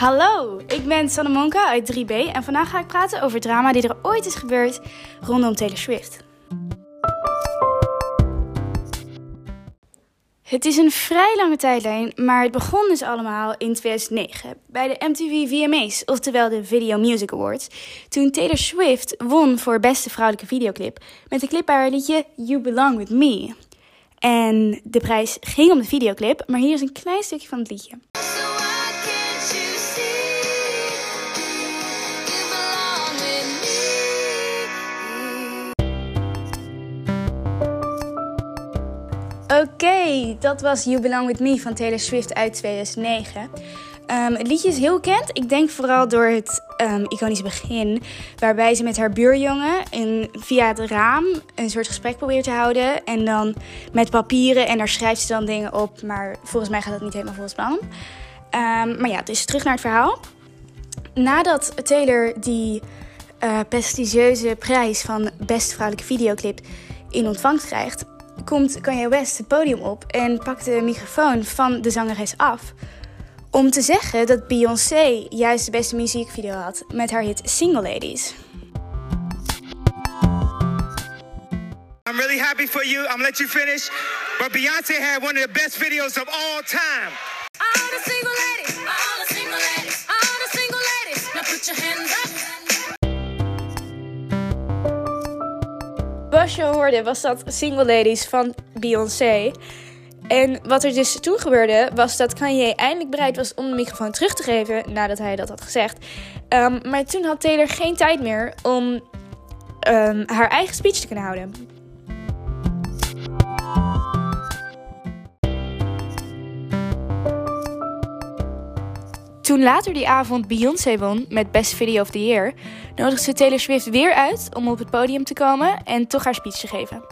Hallo, ik ben Sanne Monka uit 3B en vandaag ga ik praten over drama die er ooit is gebeurd rondom Taylor Swift. Het is een vrij lange tijdlijn, maar het begon dus allemaal in 2009 bij de MTV VMA's, oftewel de Video Music Awards, toen Taylor Swift won voor beste vrouwelijke videoclip met de clip bij haar liedje You Belong With Me. En de prijs ging om de videoclip, maar hier is een klein stukje van het liedje. Oké, dat was You Belong With Me van Taylor Swift uit 2009. Ehm, het liedje is heel bekend. Ik denk vooral door het um, iconische begin. Waarbij ze met haar buurjongen in, via het raam een soort gesprek probeert te houden. En dan met papieren. En daar schrijft ze dan dingen op. Maar volgens mij gaat dat niet helemaal volgens plan. Um, maar ja, dus terug naar het verhaal. Nadat Taylor die uh, prestigieuze prijs van beste vrouwelijke videoclip in ontvangst krijgt komt Kanye West het podium op en pakt de microfoon van de zangeres af. Om te zeggen dat Beyoncé juist de beste muziekvideo had met haar hit Single Ladies. I'm really happy for you. I'm gonna let you finish. But Beyonce had one of the best videos of all time. All the single ladies, all the single ladies, all the single ladies. Now put your hands Zoals je hoorde was dat Single Ladies van Beyoncé. En wat er dus toen gebeurde, was dat Kanye eindelijk bereid was om de microfoon terug te geven nadat hij dat had gezegd. Um, maar toen had Taylor geen tijd meer om um, haar eigen speech te kunnen houden. Toen later die avond Beyoncé won met Best Video of the Year, nodigde ze Taylor Swift weer uit om op het podium te komen en toch haar speech te geven.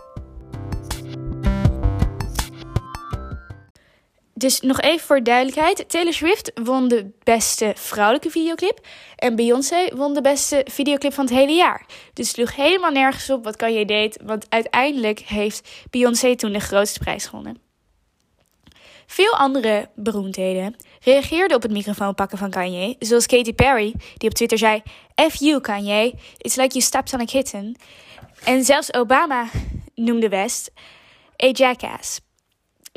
Dus nog even voor duidelijkheid: Taylor Swift won de beste vrouwelijke videoclip. En Beyoncé won de beste videoclip van het hele jaar. Dus het sloeg helemaal nergens op wat Kanye deed. Want uiteindelijk heeft Beyoncé toen de grootste prijs gewonnen. Veel andere beroemdheden reageerden op het microfoon pakken van Kanye, zoals Katy Perry, die op Twitter zei: F you, Kanye, it's like you stepped on a kitten. En zelfs Obama noemde West a jackass.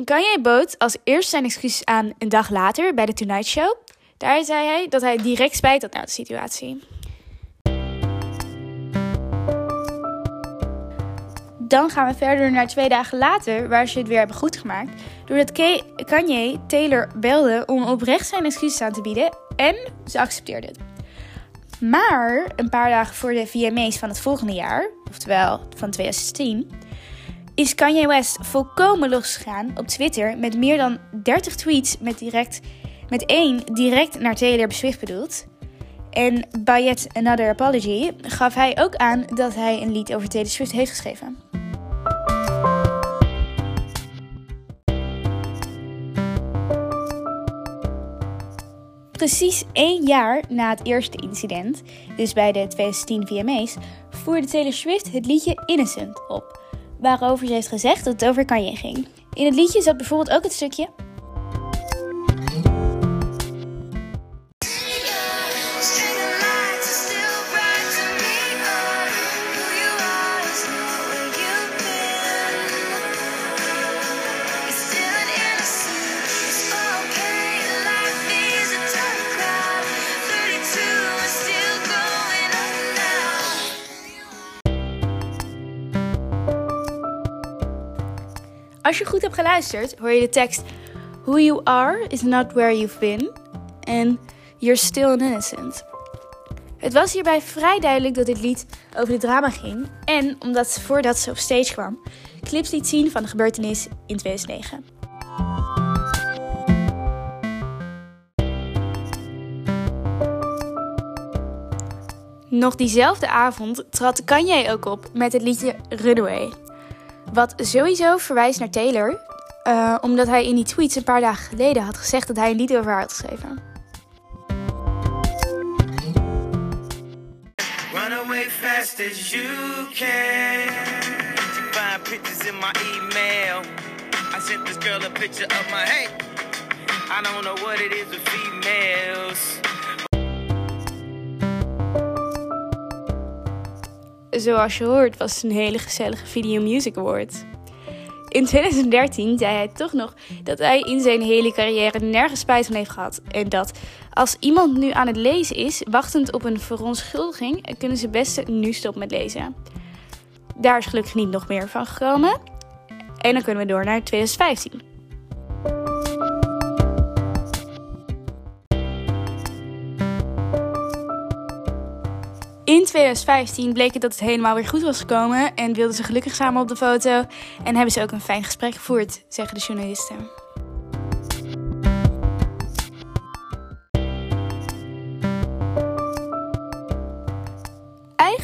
Kanye bood als eerste zijn excuses aan een dag later bij de Tonight Show. Daar zei hij dat hij direct spijt had naar de situatie. Dan gaan we verder naar twee dagen later, waar ze het weer hebben goedgemaakt. Doordat Kanye Taylor belde om oprecht zijn excuses aan te bieden en ze accepteerde het. Maar een paar dagen voor de VMA's van het volgende jaar, oftewel van 2016, is Kanye West volkomen losgegaan op Twitter met meer dan 30 tweets met, direct, met één direct naar Taylor Swift bedoeld. En by Yet Another Apology gaf hij ook aan dat hij een lied over Taylor Swift heeft geschreven. Precies één jaar na het eerste incident, dus bij de 2010 VMA's, voerde Taylor Swift het liedje Innocent op, waarover ze heeft gezegd dat het over Kanye ging. In het liedje zat bijvoorbeeld ook het stukje Als je goed hebt geluisterd, hoor je de tekst: Who you are is not where you've been. En you're still innocent. Het was hierbij vrij duidelijk dat dit lied over de drama ging. En omdat voordat ze op stage kwam, clips liet zien van de gebeurtenis in 2009. Nog diezelfde avond trad Kanye ook op met het liedje Runaway. Wat sowieso verwijst naar Taylor, uh, omdat hij in die tweets een paar dagen geleden had gezegd dat hij een lied over haar had geschreven. Run away fast as you can. Find pictures in my email. I sent this girl a picture of my hey. I don't know what it is with females. Zoals je hoort, was het een hele gezellige Video Music Award. In 2013 zei hij toch nog dat hij in zijn hele carrière nergens spijt van heeft gehad. En dat als iemand nu aan het lezen is, wachtend op een verontschuldiging, kunnen ze best nu stoppen met lezen. Daar is gelukkig niet nog meer van gekomen. En dan kunnen we door naar 2015. In 2015 bleek het dat het helemaal weer goed was gekomen en wilden ze gelukkig samen op de foto en hebben ze ook een fijn gesprek gevoerd, zeggen de journalisten.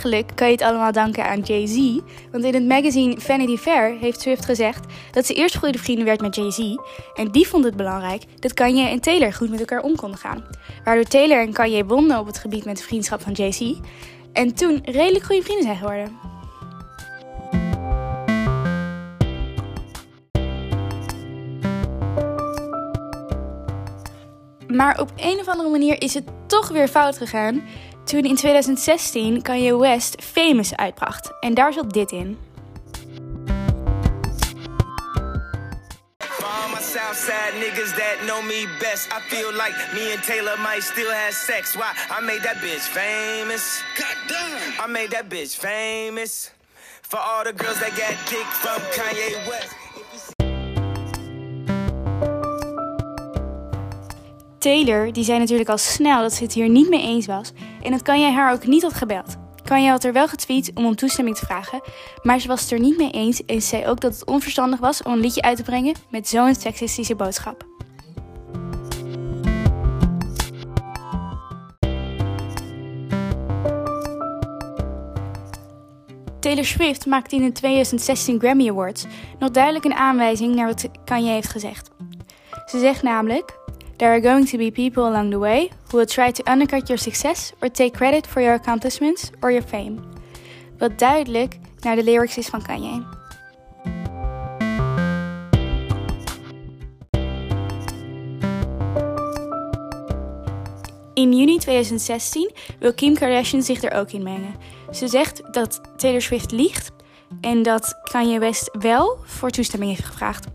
Kan je het allemaal danken aan Jay-Z, want in het magazine Vanity Fair heeft Swift gezegd dat ze eerst goede vrienden werd met Jay-Z en die vond het belangrijk dat Kanye en Taylor goed met elkaar om konden gaan. Waardoor Taylor en Kanye bonden op het gebied met de vriendschap van Jay-Z en toen redelijk goede vrienden zijn geworden. Maar op een of andere manier is het toch weer fout gegaan toen in 2016 Kanye West Famous uitbracht. En daar zat dit in. Southside niggas that know me best. I feel like me and Taylor might still have sex. Why? I made that bitch famous. Goddamn. I made that bitch famous. For all the girls that got dick from Kanye West. Taylor die zei natuurlijk al snel dat ze het hier niet mee eens was en dat kan jij haar ook niet had gebeld. Kanye had er wel getweet om om toestemming te vragen, maar ze was het er niet mee eens en zei ook dat het onverstandig was om een liedje uit te brengen met zo'n seksistische boodschap. Taylor Swift maakte in de 2016 Grammy Awards nog duidelijk een aanwijzing naar wat Kanye heeft gezegd. Ze zegt namelijk: There are going to be people along the way who will try to undercut your success or take credit for your accomplishments or your fame. Wat duidelijk naar de lyrics is van Kanye. In juni 2016 wil Kim Kardashian zich er ook in mengen. Ze zegt dat Taylor Swift liegt en dat Kanye West wel voor toestemming heeft gevraagd.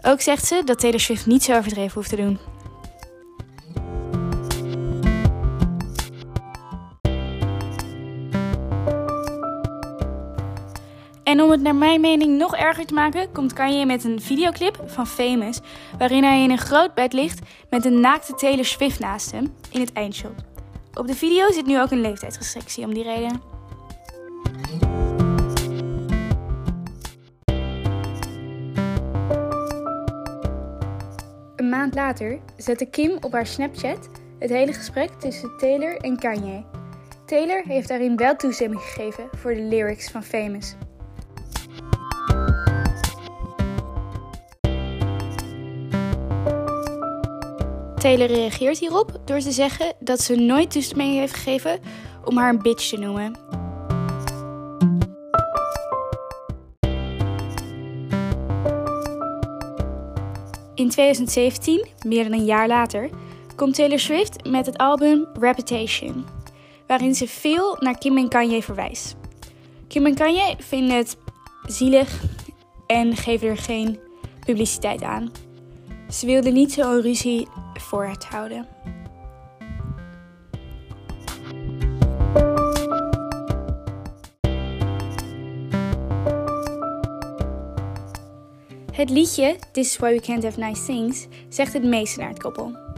Ook zegt ze dat Taylor Swift niet zo overdreven hoeft te doen. En om het naar mijn mening nog erger te maken, komt Kanye met een videoclip van Famous, waarin hij in een groot bed ligt met een naakte Taylor Swift naast hem in het eindshot. Op de video zit nu ook een leeftijdsrestrictie om die reden. Een maand later zette Kim op haar Snapchat het hele gesprek tussen Taylor en Kanye. Taylor heeft daarin wel toestemming gegeven voor de lyrics van Famous. Taylor reageert hierop door te zeggen dat ze nooit toestemming heeft gegeven om haar een bitch te noemen. In 2017, meer dan een jaar later, komt Taylor Swift met het album Reputation, waarin ze veel naar Kim en Kanye verwijst. Kim en Kanye vinden het zielig en geven er geen publiciteit aan. Ze wilden niet zo'n ruzie voor het houden. Het liedje This is Why We Can't Have Nice Things zegt het meeste naar het koppel.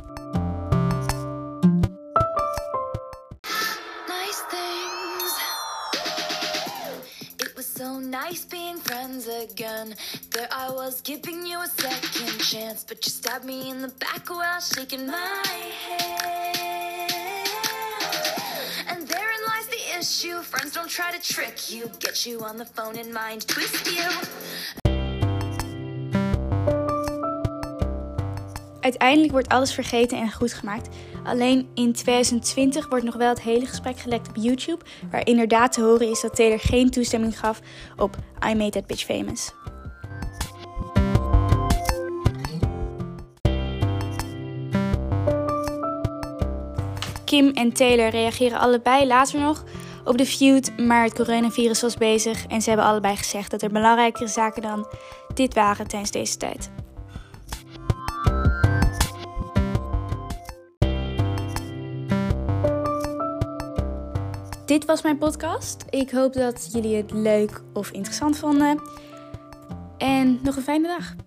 But you stabbed me in the back while shaking my head. And therein lies the issue. Friends don't try to trick you, get you on the phone and mind twist you. Uiteindelijk wordt alles vergeten en goed gemaakt. Alleen in 2020 wordt nog wel het hele gesprek gelekt op YouTube, waar inderdaad te horen is dat Taylor geen toestemming gaf op I Made That Bitch Famous. Kim en Taylor reageren allebei later nog op de feud, maar het coronavirus was bezig en ze hebben allebei gezegd dat er belangrijkere zaken dan dit waren tijdens deze tijd. Dit was mijn podcast. Ik hoop dat jullie het leuk of interessant vonden. En nog een fijne dag.